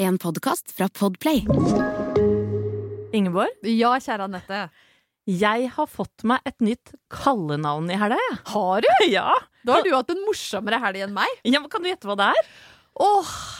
En podkast fra Podplay. Ingeborg, Ja, kjære Anette. jeg har fått meg et nytt kallenavn i helga. Har du? Ja. Da har du hatt en morsommere helg enn meg. ja, men Kan du gjette hva det er? Å,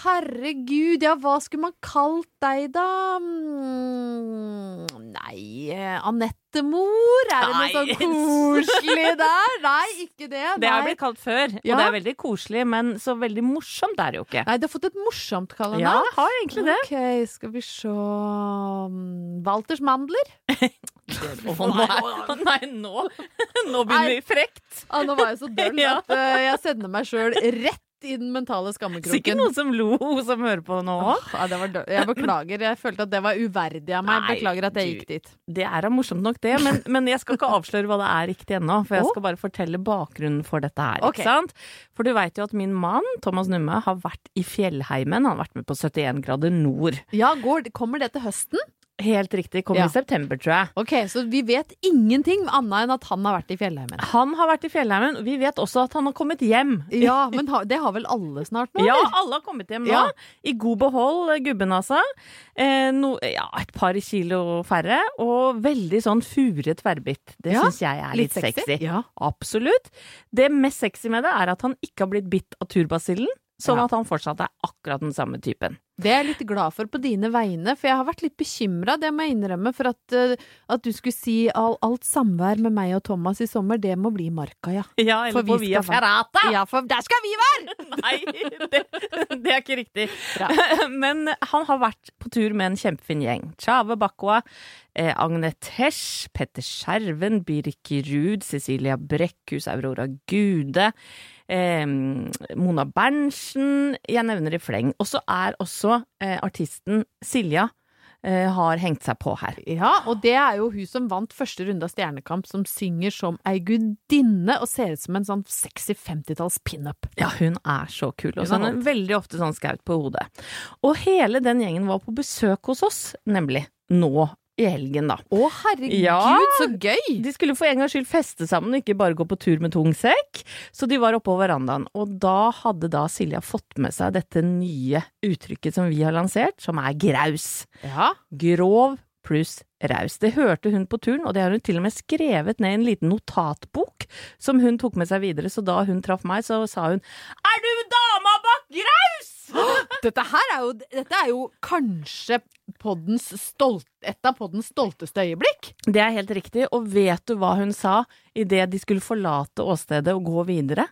herregud, ja, hva skulle man kalt deg, da? Mm, nei, eh, Anette-mor? Er det noe sånn koselig der? Nei, ikke det. Det har blitt kalt før, og Ja. det er veldig koselig, men så veldig morsomt er det jo ikke. Nei, du har fått et morsomt kallenavn. Ja, det har egentlig det. Ok, skal vi se mm, Walters mandler? Oh, nei, nei, nå, nå begynner vi frekt. Ah, nå var jeg så døll at uh, jeg sender meg sjøl rett i den mentale skammekroken. Sikkert noen som lo, som hører på nå òg. Ja, det var dø- Jeg beklager. Jeg følte at det var uverdig av meg. Nei, Beklager at jeg gikk dit. Det er da morsomt nok, det, men, men jeg skal ikke avsløre hva det er riktig ennå. For jeg skal bare fortelle bakgrunnen for dette her. Okay. For du veit jo at min mann, Thomas Numme, har vært i fjellheimen. Han har vært med på 71 grader nord. Ja, går, Kommer det til høsten? Helt riktig. Kom Ja. i september, tror jeg. Ok, Så vi vet ingenting annet enn at han har vært i fjellheimen. Han har vært i fjellheimen. Vi vet også at han har kommet hjem. Ja, men det har vel alle snart nå? Ja, alle har kommet hjem nå. Ja. I god behold, gubben altså. Eh, no, ja, et par kilo færre, og veldig sånn furet tverrbitt. Det Ja, syns jeg er litt, litt sexy. sexy. Ja. Absolutt. Det mest sexy med det er at han ikke har blitt bitt av turbasillen, sånn at han fortsatt er akkurat den samme typen. Det er jeg litt glad for på dine vegne, for jeg har vært litt bekymra, det må jeg innrømme, for at, eh, at du skulle si all, alt samvær med meg og Thomas i sommer, det må bli marka, ja. Ja, For eller vi Via Ferrata! Ja, for der skal vi være! Nei, det, det er ikke riktig. Bra. Men han har vært på tur med en kjempefin gjeng. Tjave Bakwa, eh, Agne Tesch, Petter Skjerven, Birki Ruud, Cecilia Brekkhus, Aurora Gude, eh, Mona Berntsen Jeg nevner i fleng. Og så er også eh, artisten Silja eh, har hengt seg på her. Ja, og det er jo hun som vant første runde av Stjernekamp, som synger som ei gudinne og ser ut som en sånn sexy 50-talls pinup. Ja, hun er så kul. Og er veldig ofte sånn skaut på hodet. Og hele den gjengen var på besøk hos oss, nemlig nå i helgen, da. Å, herregud, Ja. så gøy! De skulle for en gangs skyld feste sammen og ikke bare gå på tur med tung sekk. Så de var oppe på verandaen, og da hadde da Silja fått med seg dette nye uttrykket som vi har lansert, som er graus. Ja. Grov pluss raus. Det hørte hun på turen, og det har hun til og med skrevet ned i en liten notatbok som hun tok med seg videre. Så da hun traff meg, så sa hun Er du dama bak graus?! Dette her er jo, dette er jo kanskje poddens stolt, et av poddens stolteste øyeblikk. Det er helt riktig, og vet du hva hun sa idet de skulle forlate åstedet og gå videre?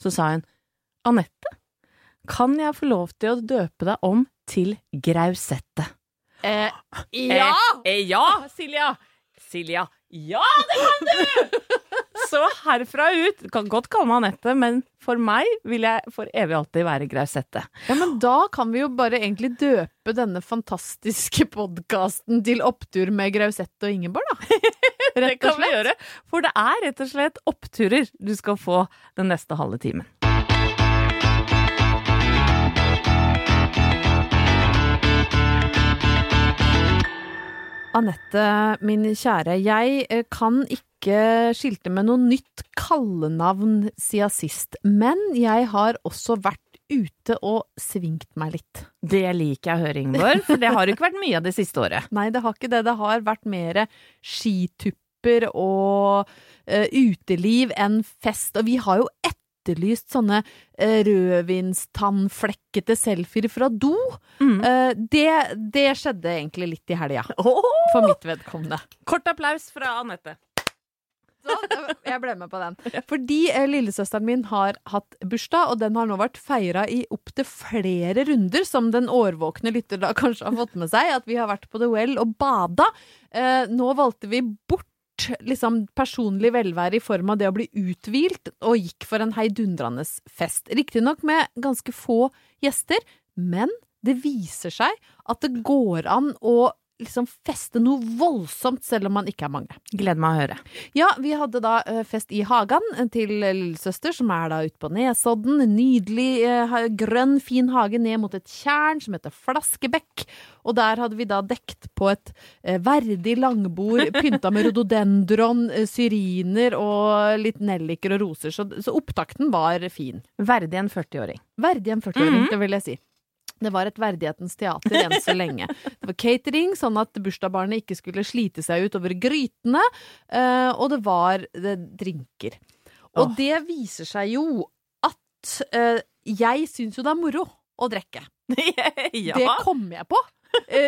Så sa hun Anette, kan jeg få lov til å døpe deg om til Grausette? Eh, Eh, eh, ja, Silja! Silja, ja, det kan du! Så herfra ut kan godt kalle meg Anette, men for meg vil jeg for evig alltid være Grausette. Ja, men da kan vi jo bare egentlig døpe denne fantastiske podkasten til Opptur med Grausette og Ingeborg, da. Rett og slett. Det kan vi gjøre, for det er rett og slett oppturer du skal få den neste halve timen. Anette, min kjære. Jeg eh, kan ikke skilte med noe nytt kallenavn siden sist. Men jeg har også vært ute og svingt meg litt. Det liker jeg å høre, Ingeborg, for det har jo ikke vært mye av det siste året. Nei, det har ikke det. Det har vært mer skitupper og uh, uteliv enn fest. Og vi har jo etterlyst sånne uh, rødvinstannflekkete selfier fra do. Mm. Eh, det, det skjedde egentlig litt i helga, for mitt vedkommende. Kort applaus fra Anette. Så jeg ble med på den. Fordi eh, lillesøsteren min har hatt bursdag, og den har nå vært feira i opptil flere runder, som den årvåkne lytter da kanskje har fått med seg, at vi har vært på The Well og bada. Eh, nå valgte vi bort liksom personlig velvære i form av det å bli uthvilt, og gikk for en heidundrende fest. Riktignok med ganske få gjester, men det viser seg at det går an å liksom feste noe voldsomt, selv om man ikke er mange. Gleder meg å høre. Ja, vi hadde da eh, fest i hagen til lillesøster, som er da ute på Nesodden. Nydelig, eh, grønn, fin hage ned mot et tjern som heter Flaskebekk. Og der hadde vi da dekt på et eh, verdig langbord pynta med rododendron, eh, syriner og litt nelliker og roser. Så, så opptakten var fin. Verdig en 40-åring. Verdig en 40-åring, det vil jeg si. Det var et verdighetens teater enn så lenge. Det var catering, sånn at bursdagsbarnet ikke skulle slite seg ut over grytene, eh, og det var eh, drinker. Og oh. det viser seg jo at eh, jeg syns jo det er moro å drikke. ja. Det kom jeg på.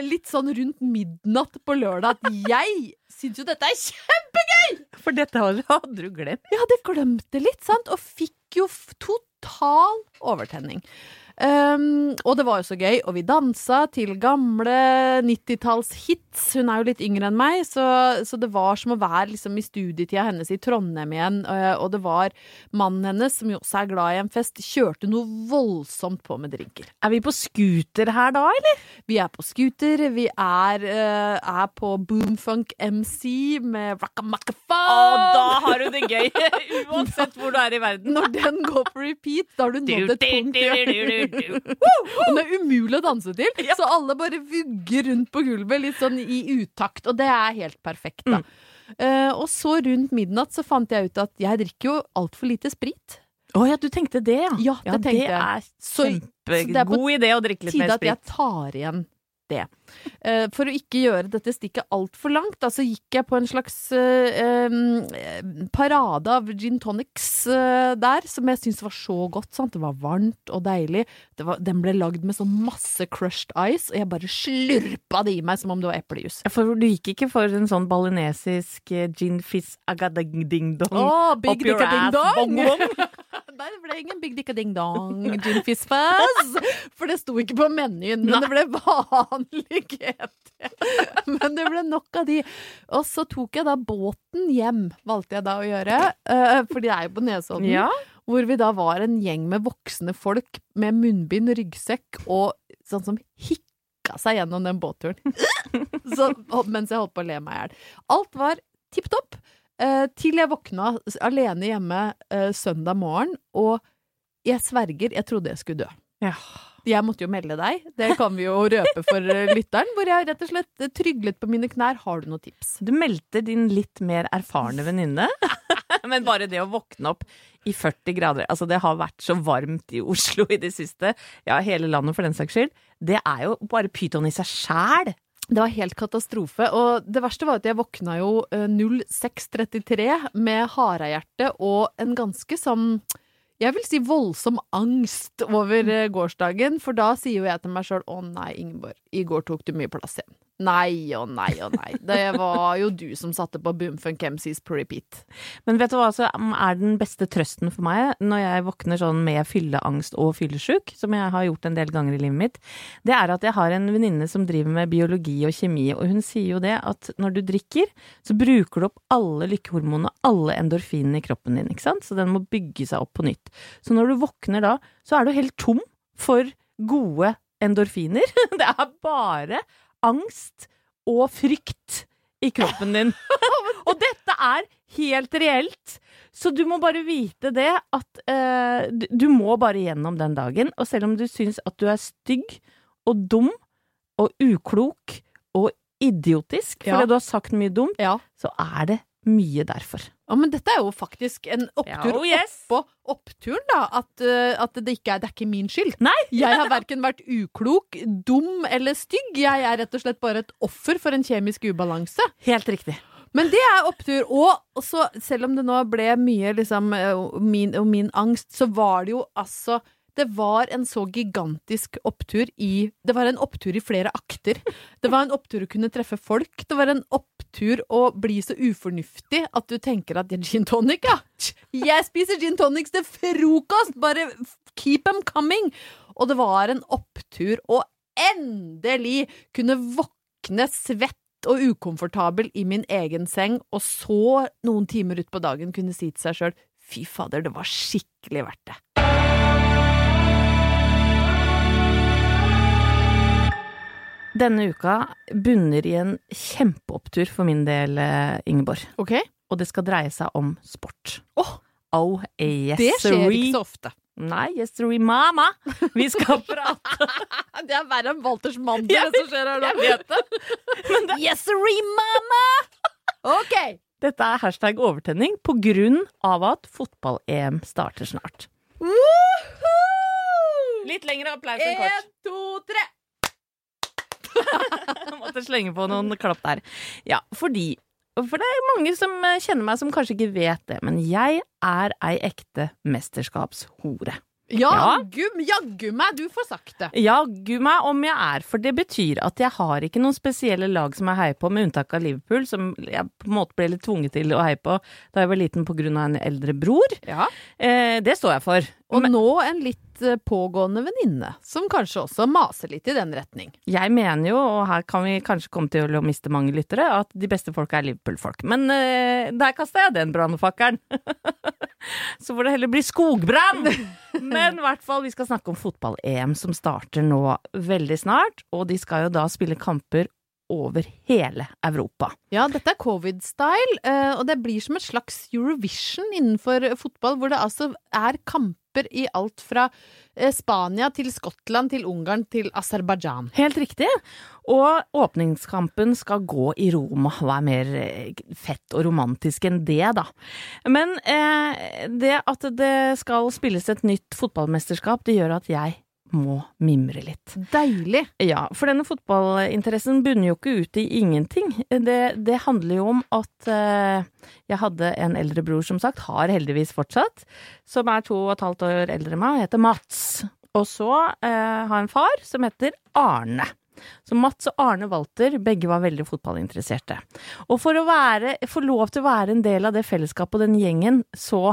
Litt sånn rundt midnatt på lørdag at jeg syns jo dette er kjempegøy! For dette hadde du glemt. Jeg hadde glemt det litt, sant? Og fikk jo total overtenning. Um, og det var jo så gøy, og vi dansa til gamle 90-tallshits. Hun er jo litt yngre enn meg, så, så det var som å være liksom, i studietida hennes i Trondheim igjen. Uh, og det var mannen hennes, som jo også er glad i en fest, kjørte noe voldsomt på med drinker. Er vi på scooter her da, eller? Vi er på scooter, vi er, uh, er på Boomfunk MC med Å, Rackamacafon! da har du det gøy! Uansett hvor du er i verden. Når den går på repeat, da har du nådd et punkt Og den er umulig å danse til, så alle bare vugger rundt på gulvet litt sånn i utakt, og det er helt perfekt, da. Eh, og så rundt midnatt så fant jeg ut at jeg drikker jo altfor lite sprit. Å ja, du tenkte det, ja. Ja, det er Så- så det er på kjempegod idé å drikke litt Tide mer at jeg tar igjen det. Eh, for å ikke gjøre dette stikket altfor langt, da, så gikk jeg på en slags eh, em, parade av gin tonics eh, der, som jeg syntes var så godt. Sant? Det var varmt og deilig. Det var, den ble lagd med sånn masse crushed ice, og jeg bare slurpa det i meg som om det var eplejus. For du gikk ikke for en sånn balinesisk eh, gin fizz agading-ding-dong? oh, Up your dicka bong-bong. Nei, det ble ingen big dicka ding dong gin fizz fuzz, for det sto ikke på menyen, men det ble vanlig GT. Men det ble nok av de. Og så tok jeg da båten hjem, valgte jeg da å gjøre, For fordi det er jo på Nesodden. Ja. Hvor vi da var en gjeng med voksne folk med munnbind, ryggsekk og sånn som hikka seg gjennom den båtturen. Så, mens jeg holdt på å le meg i hjel. Alt var tipp topp. Eh, til jeg våkna alene hjemme eh, søndag morgen, og jeg sverger, jeg trodde jeg skulle dø. Ja. Jeg måtte jo melde deg, det kan vi jo røpe for eh, lytteren, hvor jeg rett og slett tryglet på mine knær. Har du noen tips? Du meldte din litt mer erfarne venninne. Men bare det å våkne opp i 40 grader Altså, det har vært så varmt i Oslo i det siste, ja, hele landet for den saks skyld. Det er jo bare pyton i seg sjæl. Det var helt katastrofe. Og det verste var at jeg våkna jo eh, 06.33 med harehjerte og en ganske sånn jeg vil si voldsom angst over eh, gårsdagen, for da sier jo jeg til meg sjøl å nei, Ingeborg, i går tok du mye plass igjen. Nei og nei og nei. Det var jo du som satte på Boomfunk MCs på repeat. Men vet du hva som er den beste trøsten for meg når jeg våkner sånn med fylleangst og fyllesjuk, som jeg har gjort en del ganger i livet mitt? Det er at jeg har en venninne som driver med biologi og kjemi, og hun sier jo det at når du drikker, så bruker du opp alle lykkehormonene, alle endorfinene i kroppen din, ikke sant? Så den må bygge seg opp på nytt. Så når du våkner da, så er du helt tom for gode endorfiner. Det er bare angst og frykt i kroppen din. og dette er helt reelt. Så du må bare vite det at eh, du- må bare gjennom den dagen. Og selv om du syns at du er stygg og dum og uklok og idiotisk Ja. fordi du har sagt mye dumt, Ja. så er det mye derfor. Ja, men dette er jo faktisk en opptur Ja, oh yes. oppå oppturen, da. At, eh, at det ikke er, det er ikke min skyld. Nei! Jeg har verken vært uklok, dum eller stygg. Jeg er rett og slett bare et offer for en kjemisk ubalanse. Helt riktig. Men det er opptur. Og så, selv om det nå ble mye liksom eh, min, og min angst, så var det jo altså det var en så gigantisk opptur i Det var en opptur i flere akter. Det var en opptur å kunne treffe folk. Det var en opptur å bli så ufornuftig at du tenker at det er gin tonic, ja. Jeg spiser gin tonics til frokost! Bare keep them coming! Og det var en opptur å endelig kunne våkne svett og ukomfortabel i min egen seng, og så noen timer utpå dagen kunne si til seg sjøl fy fader, det var skikkelig verdt det. Denne uka bunner i en kjempeopptur for min del, eh, Ingeborg. Ok? Og det skal dreie seg om sport. Åh, Oh, yes, det skjer ikke så ofte. Nei, yesterday mama! Vi skal prate Det er verre enn Walters mandel, det som skjer her nå. Jeg vet det. Yesterday mama! Ok. Dette er hashtag overtenning på grunn av at fotball-EM starter snart. Litt lengre applaus enn kort. En, to, tre. Måtte slenge på noen klapp der. Ja, fordi For det er mange som eh, kjenner meg som kanskje ikke vet det, men jeg er ei ekte mesterskapshore. Ja, Ja. jaggu meg, du får sagt det. Jaggu meg om jeg er, for det betyr at jeg har ikke noen spesielle lag som jeg heier på, med unntak av Liverpool, som jeg på en måte ble litt tvunget til å heie på da jeg var liten på grunn av en eldre bror. Ja. Eh, det står jeg for. Og Men nå en litt eh, pågående venninne, som kanskje også maser litt i den retning. jeg mener jo, og her kan vi kanskje komme til å miste mange lyttere, at de beste folka er Liverpool-folk. Men uh, der kasta jeg den brannfakkelen. Så får det heller bli skogbrann! Men i hvert fall, vi skal snakke om fotball-EM som starter nå veldig snart. Og de skal jo da spille kamper over hele Europa. Ja, dette er covid-style, eh, og det blir som et slags Eurovision innenfor fotball, hvor det altså er kamper i alt fra eh, Spania til Skottland til Ungarn til Aserbajdsjan. Helt riktig. Og åpningskampen skal gå i Roma. Hva er mer eh, fett og romantisk enn det, da? Men eh, det at det skal spilles et nytt fotballmesterskap, det gjør at jeg må mimre litt. Deilig! Ja, for denne fotballinteressen bunner jo ikke ut i ingenting. Det, det handler jo om at eh, jeg hadde en eldre bror, som sagt, har heldigvis fortsatt, som er to og et halvt år eldre enn meg, og heter Mats. Og så eh, har en far som heter Arne. Så Mats og Arne Walter, begge var veldig fotballinteresserte. Og for å være, få lov til å være en del av det fellesskapet og den gjengen, så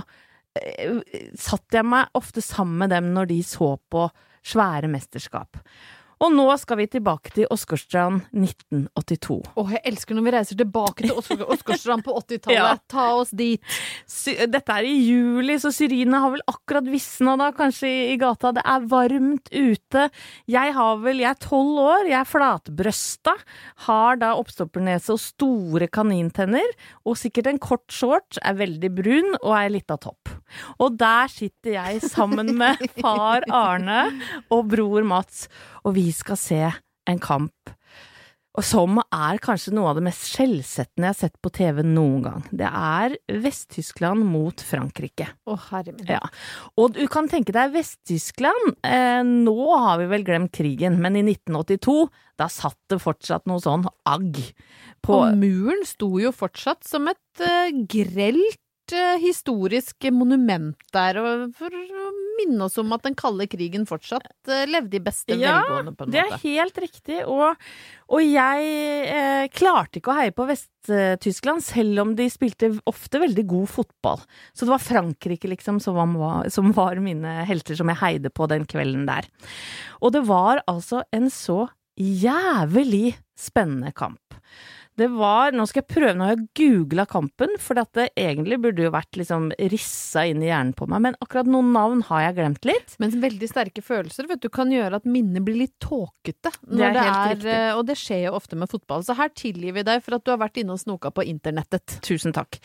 eh, satt jeg meg ofte sammen med dem når de så på svære mesterskap. Og nå skal vi tilbake til Åsgårdstrand 1982. Åh, jeg elsker når vi reiser tilbake til Åsgård- Åsgårdstrand på 80-tallet. Ja. Ta oss dit. Dette er i juli, så syrinene har vel akkurat visna da, kanskje i, i gata. Det er varmt ute. Jeg har vel, jeg er tolv år, jeg er flatbrøsta, har da oppstoppernese og store kanintenner, og sikkert en kort shorts, er veldig brun og er litt av topp. Og der sitter jeg sammen med far Arne og bror Mats, og vi skal se en kamp og som er kanskje noe av det mest skjellsettende jeg har sett på TV noen gang. Det er Vest-Tyskland mot Frankrike. Å, herre min. Ja. Og du kan tenke deg Vest-Tyskland, eh, nå har vi vel glemt krigen, men i 1982, da satt det fortsatt noe sånn agg på Og muren sto jo fortsatt som et eh, grelt historisk monument der, for å minne oss om at den kalde krigen fortsatt eh, levde i beste Ja, velgående, på en Det er helt riktig, og, og jeg eh, klarte ikke å heie på Vest-Tyskland, selv om de spilte ofte veldig god fotball. Så det var Frankrike, liksom, som var, som var mine helter som jeg heide på den kvelden der. Og det var altså en så jævlig spennende kamp. Det var Nå skal jeg prøve, nå har jeg googla kampen, for det egentlig burde jo vært liksom rissa inn i hjernen på meg, men akkurat noen navn har jeg glemt litt. Men veldig sterke følelser vet du, kan gjøre at minnet blir litt tåkete. Det er det helt er, riktig. eh, Og det skjer jo ofte med fotball. Så her tilgir vi deg for at du har vært inne og snoka på internettet. Tusen takk.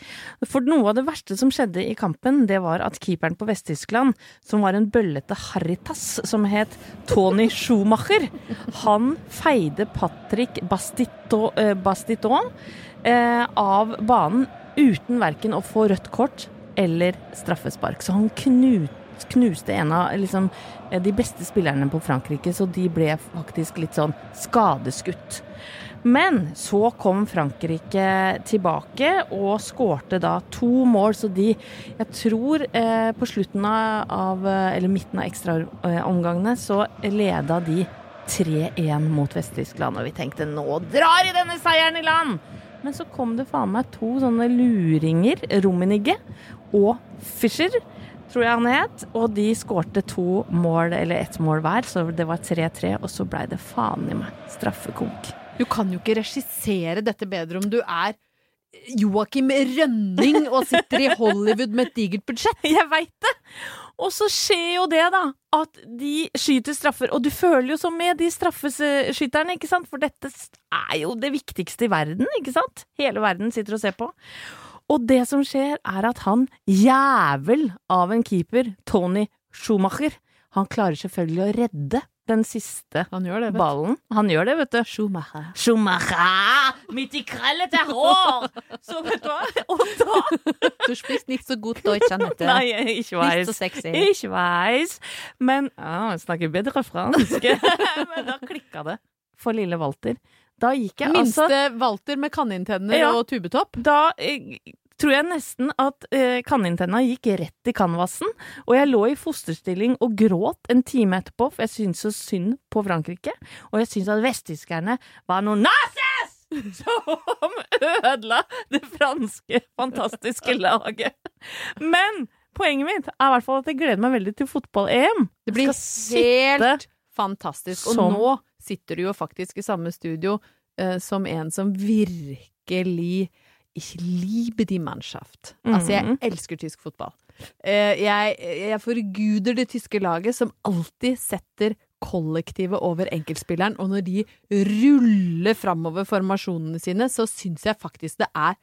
For noe av det verste som skjedde i kampen, det var at keeperen på Vest-Tyskland, som var en bøllete harrytass som het Tony Schumacher, han feide Patrick Bastit Bastiton eh, av banen uten verken å få rødt kort eller straffespark. Så han knuste en av liksom, eh, de beste spillerne på Frankrike, så de ble faktisk litt sånn skadeskutt. Men så kom Frankrike tilbake og skårte da to mål, så de Jeg tror eh, på slutten av, eh, Eller midten av ekstraomgangene så leda de 3-1 mot Vest-Tyskland, og vi tenkte nå drar i denne seieren i land! Men så kom det faen meg to sånne luringer, Rummenigge og Fischer, tror jeg han het, og de skårte to mål, eller ett mål hver, så det var 3-3, og så blei det faen i meg straffekonk. Du kan jo ikke regissere dette bedre om du er Joakim Rønning og sitter i Hollywood med et digert budsjett. Jeg veit det! Og så skjer jo det, da, at de skyter straffer. Og du føler jo som med de straffeskytterne, ikke sant? For dette er jo det viktigste i verden, ikke sant? Hele verden sitter og ser på. Og det som skjer, er at han jævel av en keeper, Tony Schumacher, han klarer selvfølgelig å redde den siste Han det, ballen. Han gjør det, vet du. Schumacher. Schumacher! Midt i krøllete hår! Så vet du hva? Og da Du spist nicht so gut Deutsch, Anette. Nei, Nicht weiß. so sexy. Ikke weiß. Men ja, jeg snakker bedre fransk. Men da klikka det for lille Walter. Da gikk jeg altså Minste Walter med kanintenner Ja. og tubetopp. Da eh, tror jeg nesten at eh, kanintenna gikk rett i canvasen, og jeg lå i fosterstilling og gråt en time etterpå, for jeg syntes så synd på Frankrike, og jeg syntes at vesttyskerne var noen nazis! Som ødela det franske fantastiske laget. Men poenget mitt er i hvert fall at jeg gleder meg veldig til fotball-EM. Det blir helt fantastisk. Og som- nå sitter du jo faktisk i samme studio eh, som en som virkelig ikke liebe die Mannschaft. Altså, jeg Mhm. elsker tysk fotball. Eh, jeg, jeg forguder det tyske laget som alltid setter kollektivet over enkeltspilleren, og når de ruller framover formasjonene sine, så syns jeg faktisk det er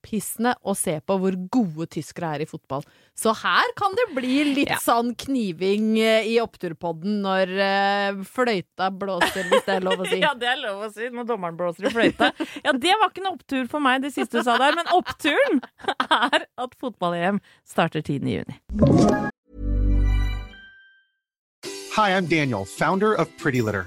opphissende å se på hvor gode tyskere er i fotball. Så her kan det bli litt Ja. sånn kniving eh, i oppturpodden når uh, fløyta blåser, hvis det er lov å si. Ja, det er lov å si når dommeren blåser i fløyta. Ja, det var ikke noe opptur for meg, det siste du sa der, men oppturen er at fotball-EM starter 10. juni. Hi, I'm Daniel, founder of Pretty Litter.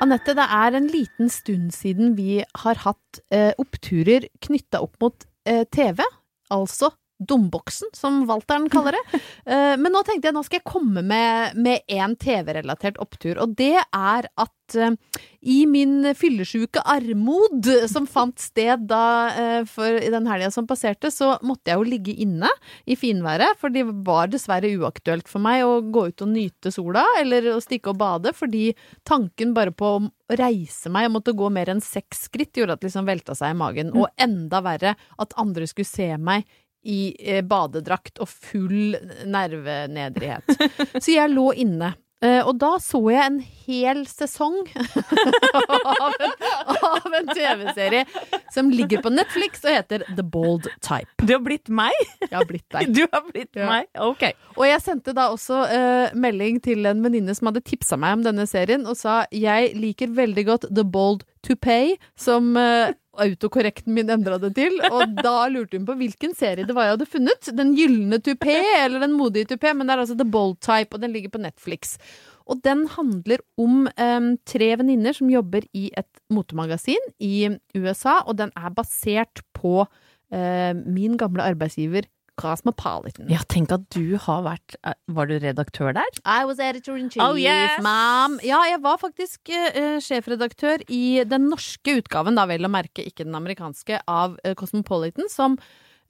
Anette, det er en liten stund siden vi har hatt eh, oppturer knytta opp mot eh, TV, altså Domboksen, som Walteren kaller det. Eh, men nå tenkte jeg nå skal jeg komme med, med en TV-relatert opptur, og det er at eh, i min fyllesjuke armod som fant sted da eh, for i den helga som passerte, så måtte jeg jo ligge inne i finværet, for det var dessverre uaktuelt for meg å gå ut og nyte sola, eller å stikke og bade, fordi tanken bare på å reise meg og måtte gå mer enn seks skritt gjorde at det liksom velta seg i magen. Og enda verre, at andre skulle se meg i eh, badedrakt og full nervenedrighet. Så jeg lå inne. Eh, og da så jeg en hel sesong av en, en TV-serie som ligger på Netflix og heter The Bold Type. Du har blitt meg? Jeg har blitt deg. Du har blitt Ja. meg? Ok. Og jeg sendte da også eh, melding til en venninne som hadde tipsa meg om denne serien, og sa jeg liker veldig godt The Bold to Pay, som uh, autokorrekten min endra det til. Og da lurte hun på hvilken serie det var jeg hadde funnet. Den gylne tupé eller den modige tupé, men det er altså The Bold Type, og den ligger på Netflix. Og den handler om um, tre venninner som jobber i et motemagasin i USA, og den er basert på uh, min gamle arbeidsgiver Cosmopolitan. Ja, tenk at du har vært eh, Var du redaktør der? I was editor in chief, Oh, yes! mom. Ja, jeg var faktisk uh, sjefredaktør i den norske utgaven, da vel å merke, ikke den amerikanske, av uh, Cosmopolitan, som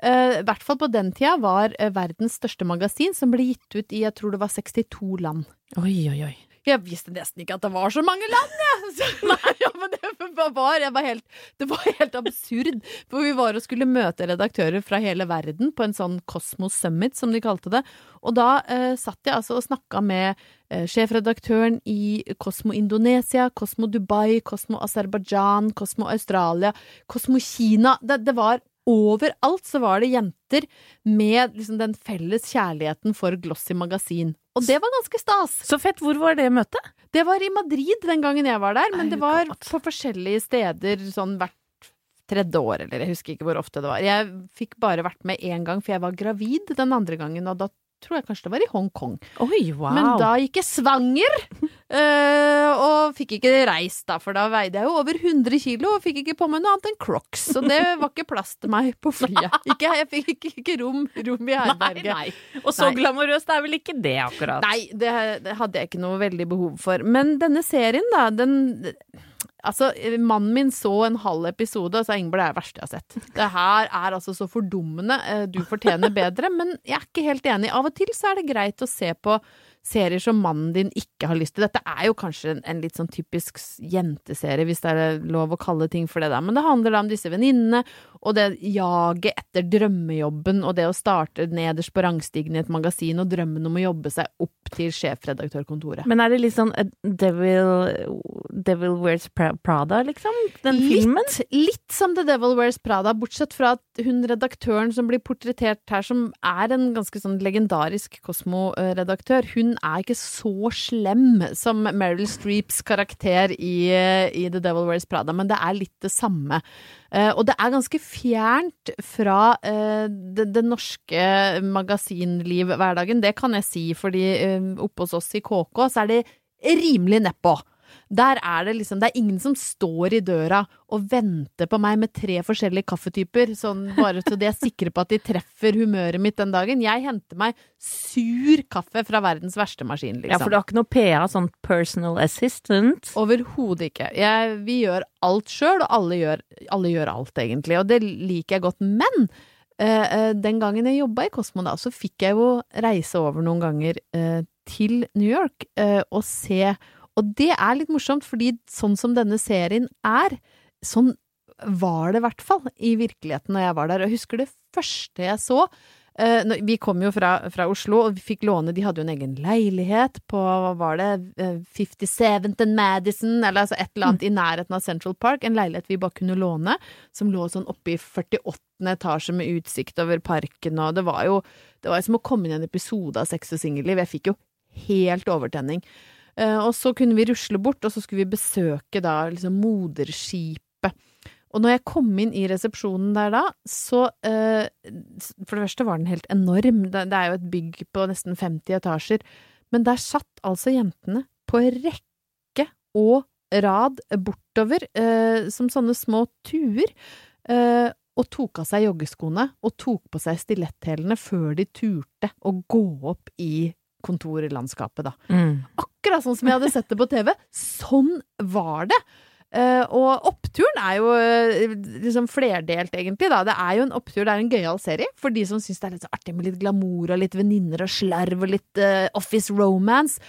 i hvert fall på den tida var verdens største magasin, som ble gitt ut i jeg tror det var 62 land. Oi, oi, oi. Jeg visste nesten ikke at det var så mange land, jeg! Så, nei, ja, men det var, jeg var helt, det var helt absurd. For vi var og skulle møte redaktører fra hele verden på en sånn Cosmos Summit, som de kalte det. Og da eh, satt jeg altså og snakka med eh, sjefredaktøren i Cosmo Indonesia, Cosmo Dubai, Cosmo Aserbajdsjan, Cosmo Australia, Cosmo Kina. Det, det var Overalt så var det jenter med liksom den felles kjærligheten for glossy magasin. Og det var ganske stas. Så fett. Hvor var det møtet? Det var i Madrid den gangen jeg var der, men det var på forskjellige steder sånn hvert tredje år, eller jeg husker ikke hvor ofte det var. Jeg fikk bare vært med én gang, for jeg var gravid den andre gangen, og da tror jeg kanskje det var i Hongkong. Oi, wow. Men da gikk jeg svanger, øh, og fikk ikke reist da, for da veide jeg jo over 100 kilo og fikk ikke på meg noe annet enn crocs, så det var ikke plass til meg på flyet. Ikke, jeg fikk ikke, ikke rom, rom i Nei, herberget. nei. Og så Nei. glamorøst er vel ikke det, akkurat? Nei, det, det hadde jeg ikke noe veldig behov for. Men denne serien, da, den Altså, mannen min så en halv episode og sa Ingeborg, det er det verste jeg har sett. Det her er altså så fordummende. Eh, Du fortjener bedre. Men jeg er ikke helt enig. Av og til så er det greit å se på serier som mannen din ikke har lyst til. Dette er jo kanskje en, en litt sånn typisk jenteserie, hvis det er lov å kalle ting for det der. Men det handler da om disse venninnene, og det jaget etter drømmejobben, og det å starte nederst på rangstigen i et magasin, og drømmen om å jobbe seg opp til sjefredaktørkontoret. Men er det litt sånn eh, Devil, Devil Wears Prada, liksom? Den filmen? Litt, litt som The Devil Wears Prada, bortsett fra at hun redaktøren som blir portrettert her, som er en ganske sånn legendarisk Kosmo-redaktør, hun er ikke så slem som Meryl Streeps karakter i, i The Devil Wears Prada, men det er litt det samme. Eh, og det er ganske fjernt fra eh, det, det norske magasinliv-hverdagen, det kan jeg si, fordi uh, oppe hos oss i KK så er det rimelig nedpå. Der er det liksom, det er ingen som står i døra og venter på meg med tre forskjellige kaffetyper, sånn bare så de er sikre på at de treffer humøret mitt den dagen. Jeg henter meg sur kaffe fra verdens verste maskin, liksom. Ja, for du har ikke noe PA, sånn personal assistant? Overhodet ikke. Jeg, vi gjør alt sjøl, og alle gjør, alle gjør alt, egentlig. Og det liker jeg godt. Men eh, eh, den gangen jeg jobba i Kosmo, da, så fikk jeg jo reise over noen ganger eh, til New York og se Og det er litt morsomt, fordi sånn som denne serien er, sånn var det i hvert fall i virkeligheten når jeg var der. Og jeg husker det første jeg så. Eh, vi kom jo fra, fra Oslo, og vi fikk låne De hadde jo en egen leilighet på hva var det, eh, 57th and Madison, eller altså et eller annet i nærheten av Central Park. En leilighet vi bare kunne låne, som lå sånn oppe i 48. etasje med utsikt over parken, og det var jo det var som å komme inn i en episode av Sex og singelliv. Jeg fikk jo helt overtenning. Eh, og så kunne vi rusle bort, og så skulle vi besøke da liksom moderskipet. Og når jeg kom inn i resepsjonen der da, så eh, For det første var den helt enorm. Det, det er jo et bygg på nesten 50 etasjer. Men der satt altså jentene på rekke og rad bortover, eh, som sånne små tuer, eh, og tok av seg joggeskoene og tok på seg stiletthælene før de turte å gå opp i kontorlandskapet, da Mm. akkurat sånn som jeg hadde sett det på TV. Sånn var det! Uh, og oppturen er jo eh, liksom flerdelt, egentlig. da. Det er jo en opptur, det er en gøyal serie for de som syns det er litt så artig med litt glamour og litt venninner og slarv og litt uh, office romance.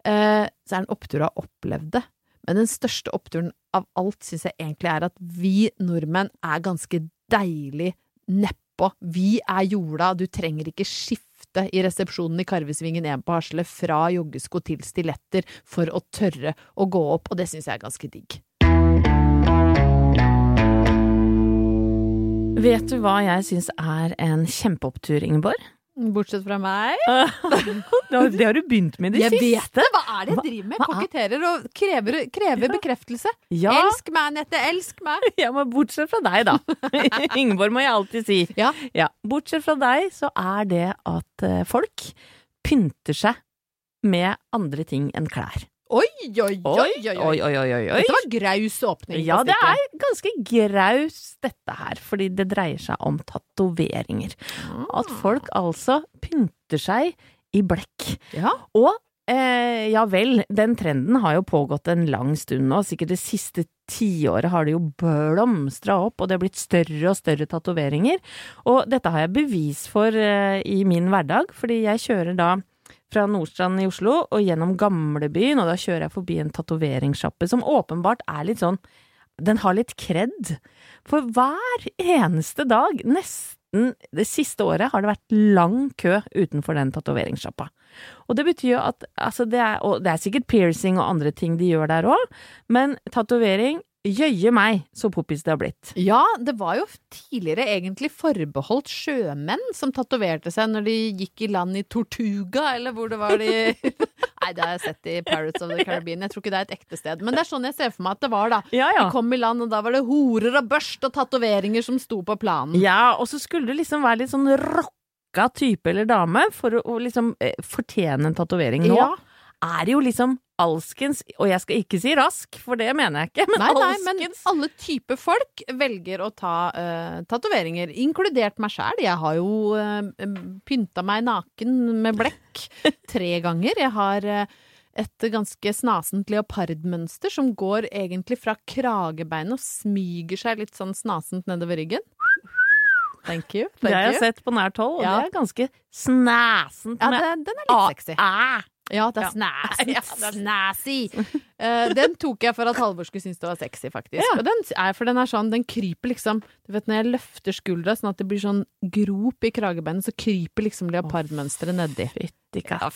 Så er det en opptur å ha opplevd det. Men den største oppturen av alt syns jeg egentlig er at vi nordmenn er ganske deilig nedpå. Vi er jorda, du trenger ikke skifte i resepsjonen i Karvesvingen 1 på Hasle fra joggesko til stiletter for å tørre å gå opp, og det syns jeg er ganske digg. Vet du hva jeg syns er en kjempeopptur, Ingeborg? Bortsett fra meg. Det har du begynt med i det Jeg vet det! Hva er det jeg driver med? er- Koketterer og krever, krever bekreftelse. Ja, Elsk meg, Nette. Elsk meg! ja, men bortsett fra deg, da. Ingeborg må jeg alltid si. Ja. Ja, bortsett fra deg, så er det at eh, folk pynter seg med andre ting enn klær. Oi, oi, oi, oi! oi. oi, oi, oi. Dette var graus åpning. Ja, det er ganske graus dette her, fordi det dreier seg om tatoveringer. At folk altså pynter seg i blekk. Ja. Og eh, ja vel, den trenden har jo pågått en lang stund nå, sikkert det siste tiåret har det jo blomstra opp, og det er blitt større og større tatoveringer. Og dette har jeg bevis for eh, i min hverdag, fordi jeg kjører da fra Nordstrand i Oslo og gjennom gamlebyen, og da kjører jeg forbi en tatoveringssjappe som åpenbart er litt sånn Den har litt kred. For hver eneste dag, nesten det siste året, har det vært lang kø utenfor den tatoveringssjappa. Og det betyr jo at altså det er, Og det er sikkert piercing og andre ting de gjør der òg, men tatovering Jøye meg, så poppis det har blitt. Ja, det var jo tidligere egentlig forbeholdt sjømenn som tatoverte seg når de gikk i land i Tortuga, eller hvor det var de Nei, det har jeg sett i Pirates of the Caribbean. Jeg tror ikke det er et ekte sted. Men det er sånn jeg ser for meg at det var, da. Ja, ja. De kom i land, og da var det horer og børst og tatoveringer som sto på planen. Ja, og så skulle du liksom være litt sånn rocka type eller dame for å, liksom eh, fortjene en tatovering. Nå Ja. Er det jo liksom alskens, og jeg skal ikke si rask, for det mener jeg ikke, men Nei, nei, men alle typer folk velger å ta uh, tatoveringer, inkludert meg sjæl. Jeg har jo uh, pynta meg naken med blekk tre ganger. Jeg har uh, et ganske snasent leopardmønster som går egentlig fra kragebeinet og smyger seg litt sånn snasent nedover ryggen. Thank you. Det har jeg sett på nært hold, og Ja. det er ganske snæsent. Ja, med den, er litt sexy. A. Ja, det er Ja. snæsent. Ja. Eh, den tok jeg for at Halvor skulle synes det var sexy, faktisk. Ja. Og den er, for den er sånn, den kryper liksom Du vet når jeg løfter skuldra sånn at det blir sånn grop i kragebeinet, så kryper liksom leopardmønsteret nedi. Fytti katta.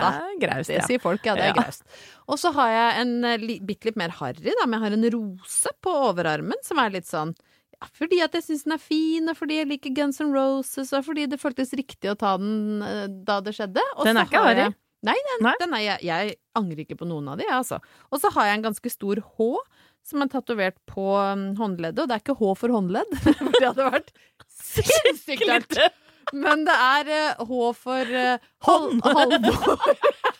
Ja, det er graust, Det sier folk, ja. Det er graust. Og så har jeg en eh, li, bitte litt mer harry, da. Men jeg har en rose på overarmen som er litt sånn ja, fordi at jeg syns den er fin, og fordi jeg liker Guns N' Roses, og fordi det føltes riktig å ta den eh, da det skjedde. Og Den så er ikke har harry? Nei, den, Nei? den er jeg, jeg angrer ikke på noen av de, altså. Og så har jeg en ganske stor H som er tatovert på um, håndleddet, og det er ikke H for håndledd, for det hadde vært sinnssykt. Men det er eh, H for uh, Hånd. Halvor.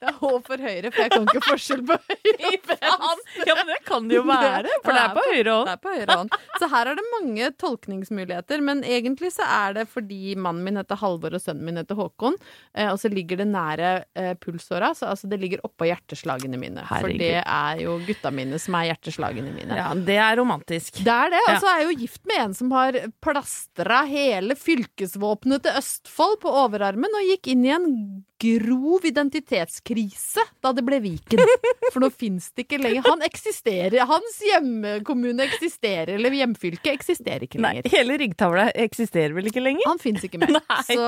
det, er, H for høyre, for jeg kan ikke forskjell på høyre og venstre. Ja, men det kan det jo være, for det er på høyre hånd. Det er på høyre hånd. Så her er det mange tolkningsmuligheter, men egentlig så er det fordi mannen min heter Halvor og sønnen min heter Håkon, eh, og så ligger det nære eh, pulsåra, så altså det ligger oppå hjerteslagene mine. For det er jo gutta mine som er hjerteslagene mine. Ja, det er romantisk. Det er det. Og så er jeg jo gift med en som har plastra hele fylkesvåpenet til Østfold på overarmen og gikk inn i en grov identitetskrise da det ble Viken. For nå fins det ikke lenger. Han eksisterer. Hans hjemkommune eksisterer, eller hjemfylke eksisterer ikke Nei, lenger. hele ryggtavla eksisterer vel ikke lenger? Han fins ikke mer. Så,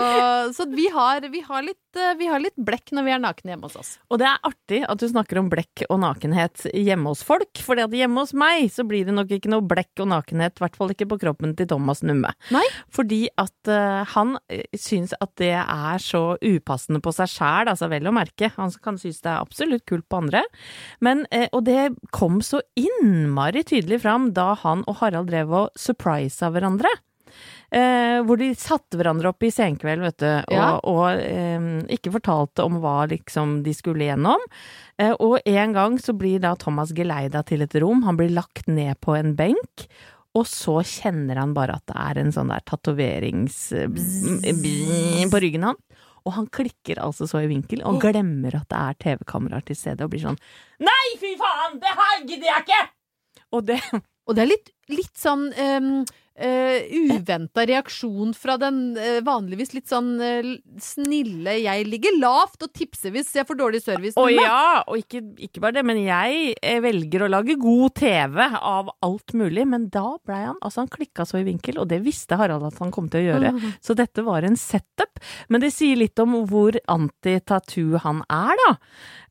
så vi, har, vi, har litt, eh, vi har litt blekk når vi er nakne hjemme hos oss. Og det er artig at du snakker om blekk og nakenhet hjemme hos folk, for hjemme hos meg så blir det nok ikke noe blekk og nakenhet, i hvert fall ikke på kroppen til Thomas Numme. Nei. Fordi at uh, han eh, syns at det er så upassende på seg sjæl, altså vel å merke. Han kan synes det er absolutt kult på andre. Men, eh, og det kom så innmari tydelig fram da han og Harald drev og surprisa hverandre. Eh, hvor de satte hverandre opp i senkveld, vet du, og, Ja. og eh, ikke fortalte om hva liksom de skulle gjennom. Eh, og en gang så blir da Thomas geleida til et rom, han blir lagt ned på en benk. Og så kjenner han bare at det er en sånn der tatoverings... på ryggen han. Og han klikker altså så i vinkel, og glemmer at det er TV-kameraer til stede, og blir sånn Nei, fy faen! Det her gidder jeg ikke! Og det Og det er litt, litt sånn ehm, uh, uventa reaksjon fra den uh, vanligvis litt sånn uh, snille Jeg ligger lavt og tipser hvis jeg får dårlig service. Å ja, og ikke, ikke bare det, men jeg eh, velger å lage god TV av alt mulig. Men da blei han Altså, han klikka så i vinkel, og det visste Harald at han kom til å gjøre. Så dette var en setup. Men det sier litt om hvor anti-tattoo han er, da.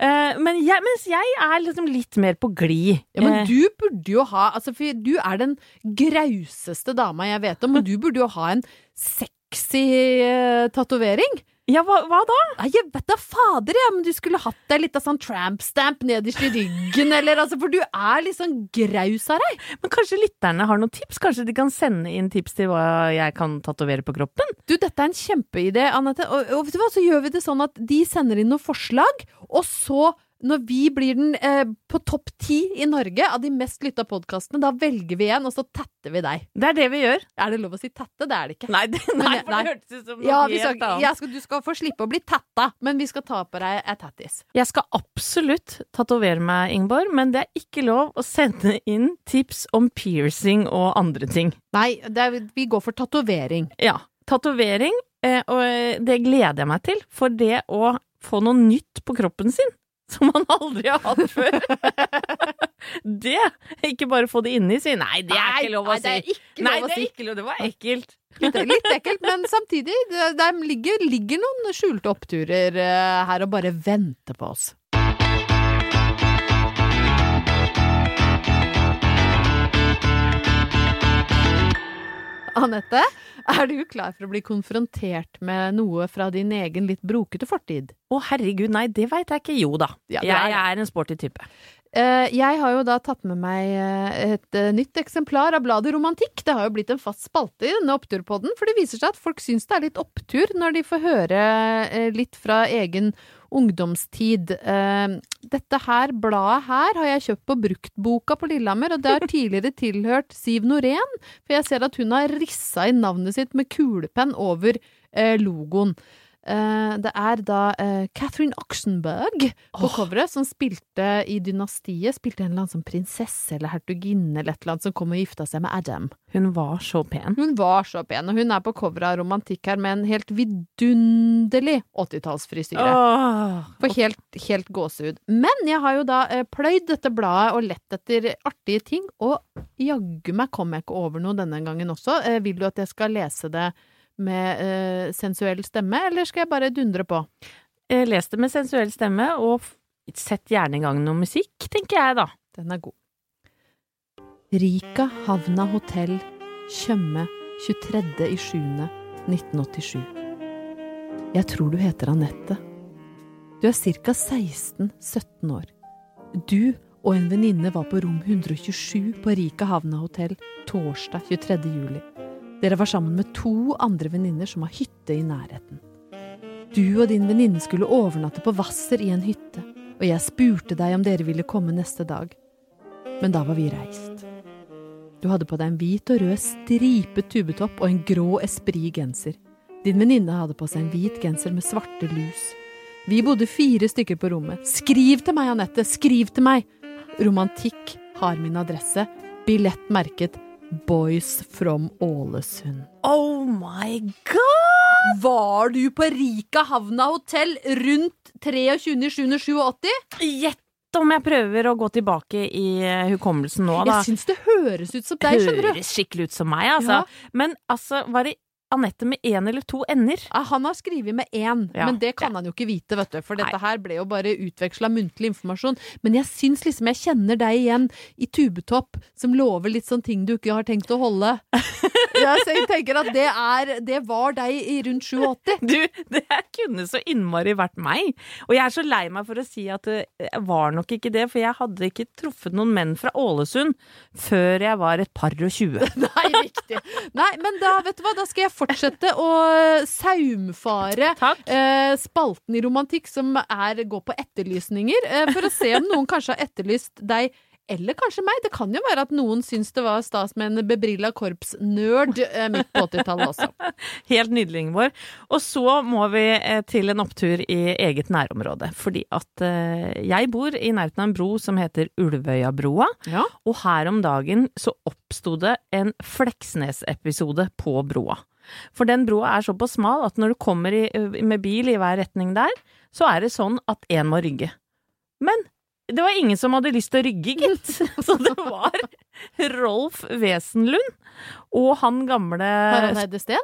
Eh, men jeg, mens jeg er liksom litt mer på glid. Ja, men Eh, du burde jo ha altså, For du er den grauseste dama jeg vet om, og du burde jo ha en sexy uh, tatovering. Ja, hva, hva da? Nei, jeg vet da fader, ja, men du skulle hatt deg litt av sånn tramp stamp nederst i ryggen, eller altså, for du er litt sånn graus av deg. Men kanskje lytterne har noen tips? Kanskje de kan sende inn tips til hva jeg kan tatovere på kroppen? Du, dette er en kjempeidé, Anette. Og, og vet du hva, så gjør vi det sånn at de sender inn noen forslag, og så når vi blir den eh, på topp ti i Norge av de mest lytta podkastene, da velger vi en, og så tatter vi deg. Det er det vi gjør. Er det lov å si tatte? Det er det ikke. Nei, det, nei, for det hørtes ut som noe Ja, helt annet. du skal få slippe å bli tatta, men vi skal ta på deg et tattis. Jeg skal absolutt tatovere meg, Ingeborg, men det er ikke lov å sende inn tips om piercing og andre ting. Nei, det er, vi går for tatovering. Ja, tatovering, eh, og eh, det gleder jeg meg til, for det å få noe nytt på kroppen sin, som man aldri har hatt før. det! Ikke bare få det inni, si. Nei, det er ikke lov å nei, det er si. ikke lov å det si. Det var ekkelt. Litt, litt ekkelt, men samtidig, det, ligger, ligger noen skjulte oppturer eh, her og bare venter på oss. Anette, er du klar for å bli konfrontert med noe fra din egen litt brokete fortid? Å herregud, nei, det veit jeg ikke. Jo da. Ja, jeg det. er en sporty type. Eh, jeg har jo da tatt med meg eh, et eh, nytt eksemplar av bladet Romantikk. Det har jo blitt en fast spalte i denne oppturpodden, for det viser seg at folk syns det er litt opptur når de får høre litt fra egen ungdomstid. Eh, dette her bladet her har jeg kjøpt på Bruktboka på Lillehammer, og det har tidligere tilhørt Siv Norén, for jeg ser at hun har rissa inn navnet sitt med kulepenn over eh, logoen. Eh, det er da eh, Catherine Oxenberg på coveret, som spilte i Dynastiet. Spilte en eller annen som prinsesse eller hertuginne eller et eller annet som kom og gifta seg med Adam. Hun var så pen. Hun var så pen, og hun er på coveret av Romantikk her med en helt vidunderlig 80-tallsfrisyre. Oh. For helt, helt gåsehud. Men jeg har jo da eh, pløyd dette bladet og lett etter artige ting, og jaggu meg kom jeg ikke over noe denne gangen også. Vil du at jeg skal lese det med eh, sensuell stemme, eller skal jeg bare dundre på? Les det med sensuell stemme, og sett gjerne i gang noe musikk, tenker jeg da. Den er god. Rika Havna Hotell, Tjøme, 23.07.1987. Jeg tror du heter Anette. Du er ca. 16-17 år. Du og en venninne var på rom 127 på Rika Havna Hotell torsdag 23. juli. Dere var sammen med to andre venninner som har hytte i nærheten. Du og din venninne skulle overnatte på Hvasser i en hytte, og jeg spurte deg om dere ville komme neste dag. Men da var vi reist. Du hadde på deg en hvit og rød stripet tubetopp og en grå Esprit-genser. Din venninne hadde på seg en hvit genser med svarte lus. Vi bodde fire stykker på rommet. Skriv til meg, Anette! Skriv til meg! Romantikk har min adresse. Billett merket Boys from Ålesund. Oh my god! Var du på Rika Havna hotell rundt 23.07.87? Gjett om jeg prøver å gå tilbake i eh, hukommelsen nå, da. Jeg syns det høres ut som deg, skjønner du. Høres skikkelig ut som meg, altså. Men altså, var det Anette med én eller to ender? Ah, han har skrevet med én, Ja. men det kan han jo ikke vite, vet du. For dette her ble jo bare utveksla muntlig informasjon. Men jeg syns liksom jeg kjenner deg igjen i tubetopp, som lover litt sånn ting du ikke har tenkt å holde. Ja, så jeg tenker at det er Det var deg i rundt 87. Du, det kunne så innmari vært meg. Og jeg er så lei meg for å si at det var nok ikke det, for jeg hadde ikke truffet noen menn fra Ålesund før jeg var et par og tjue. Nei, riktig. Nei, men da, vet du hva, da skal jeg fortsette å saumfare eh, spalten i romantikk som er går på etterlysninger, eh, for å se om noen kanskje har etterlyst deg eller kanskje meg. Det kan jo være at noen syns det var stas med en bebrilla korpsnerd eh, midt på 80-tallet også. Helt nydelig, Ingeborg. Og så må vi eh, til en opptur i eget nærområde. Fordi at eh, jeg bor i nærheten av en bro som heter Ulvøyabroa. Ja. Og her om dagen så oppsto det en Fleksnes-episode på broa. For den broa er såpass smal at når du kommer i, med bil i hver retning der, så er det sånn at én må rygge. Men det var ingen som hadde lyst til å rygge, gitt. Så det var Rolf Wesenlund og han gamle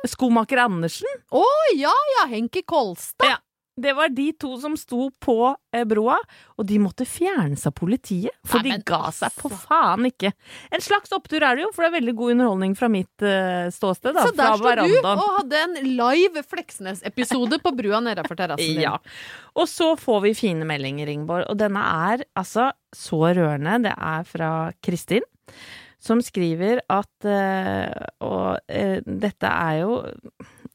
skomaker Andersen. Å ja ja, Henki Kolstad! Ja. Det var de to som sto på eh, broa, og de måtte fjernes av politiet, for Nei, de ga seg for altså. faen ikke. En slags opptur er det jo, for det er veldig god underholdning fra mitt uh, ståsted, da. Så der sto du og hadde en live Fleksnes-episode på brua nedafor terrassen din. Ja. Og så får vi fine meldinger, Ingeborg, og denne er altså så rørende. Det er fra Kristin, som skriver at eh, Og eh, dette er jo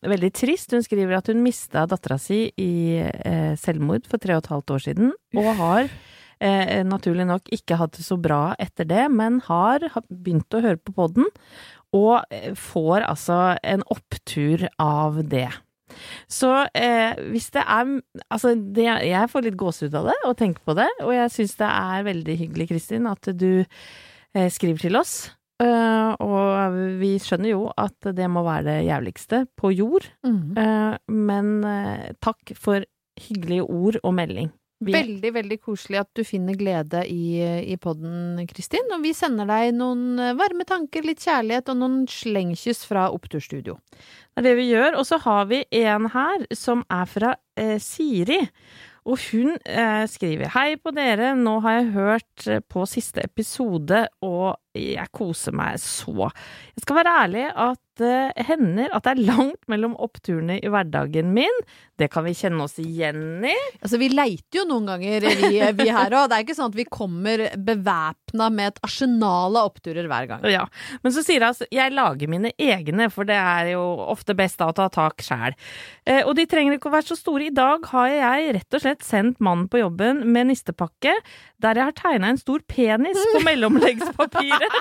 veldig trist. Hun skriver at hun mista dattera si i eh, selvmord for tre og et halvt år siden, og har eh, naturlig nok ikke hatt det så bra etter det, men har, har begynt å høre på podden, og eh, får altså en opptur av det. Så eh, hvis det er Altså, det, jeg får litt gåsehud av det, og tenker på det, og jeg syns det er veldig hyggelig, Kristin, at du eh, skriver til oss. Eh, og vi skjønner jo at det må være det jævligste på jord, Mm. eh, men eh, takk for hyggelige ord og melding. Vi, Veldig, veldig koselig at du finner glede i, i podden, Kristin. Og vi sender deg noen varme tanker, litt kjærlighet og noen slengkyss fra Oppturstudio. Det er det vi gjør. Og så har vi en her som er fra eh, Siri. Og hun eh, skriver Hei på dere, nå har jeg hørt på siste episode, og jeg koser meg så. Jeg skal være ærlig at det hender at det er langt mellom oppturene i hverdagen min. Det kan vi kjenne oss igjen i. Altså, vi leiter jo noen ganger, vi, vi her òg. Det er ikke sånn at vi kommer bevæpna med et arsenal av oppturer hver gang. Ja, Men så sier jeg altså jeg lager mine egne, for det er jo ofte best da å ta tak sjæl. Uh, og de trenger ikke å være så store. I dag har jeg rett og slett sendt mannen på jobben med nistepakke der jeg har tegna en stor penis på mellomleggspapiret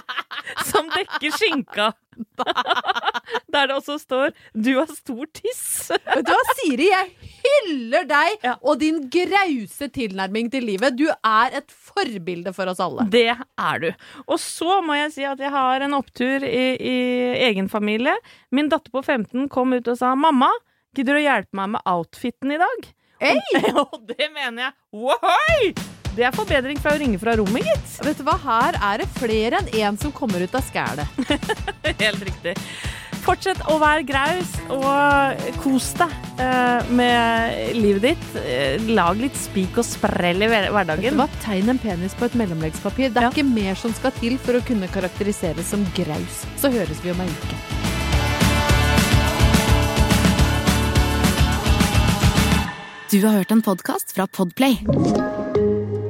som dekker skinka. Der det også står 'du har stor tiss'. Vet du hva, Siri? Jeg hyller deg Ja. og din grause tilnærming til livet. Du er et forbilde for oss alle. Det er du. Og så må jeg si at jeg har en opptur i, i egen familie. Min datter på 15 kom ut og sa 'mamma, gidder du å hjelpe meg med outfiten i dag'? Hei! Og det mener jeg. Wohoi! Det er forbedring fra å ringe fra rommet, gitt. Vet du hva, her er det flere enn én som kommer ut av skælet. Helt riktig. Fortsett å være graus, og kos deg eh, med livet ditt. Eh, lag litt spik og sprell i hverdagen. hva, Tegn en penis på et mellomleggspapir. Det er Ja. ikke mer som skal til for å kunne karakteriseres som graus. Så høres vi om ei uke. Du har hørt en podkast fra Podplay.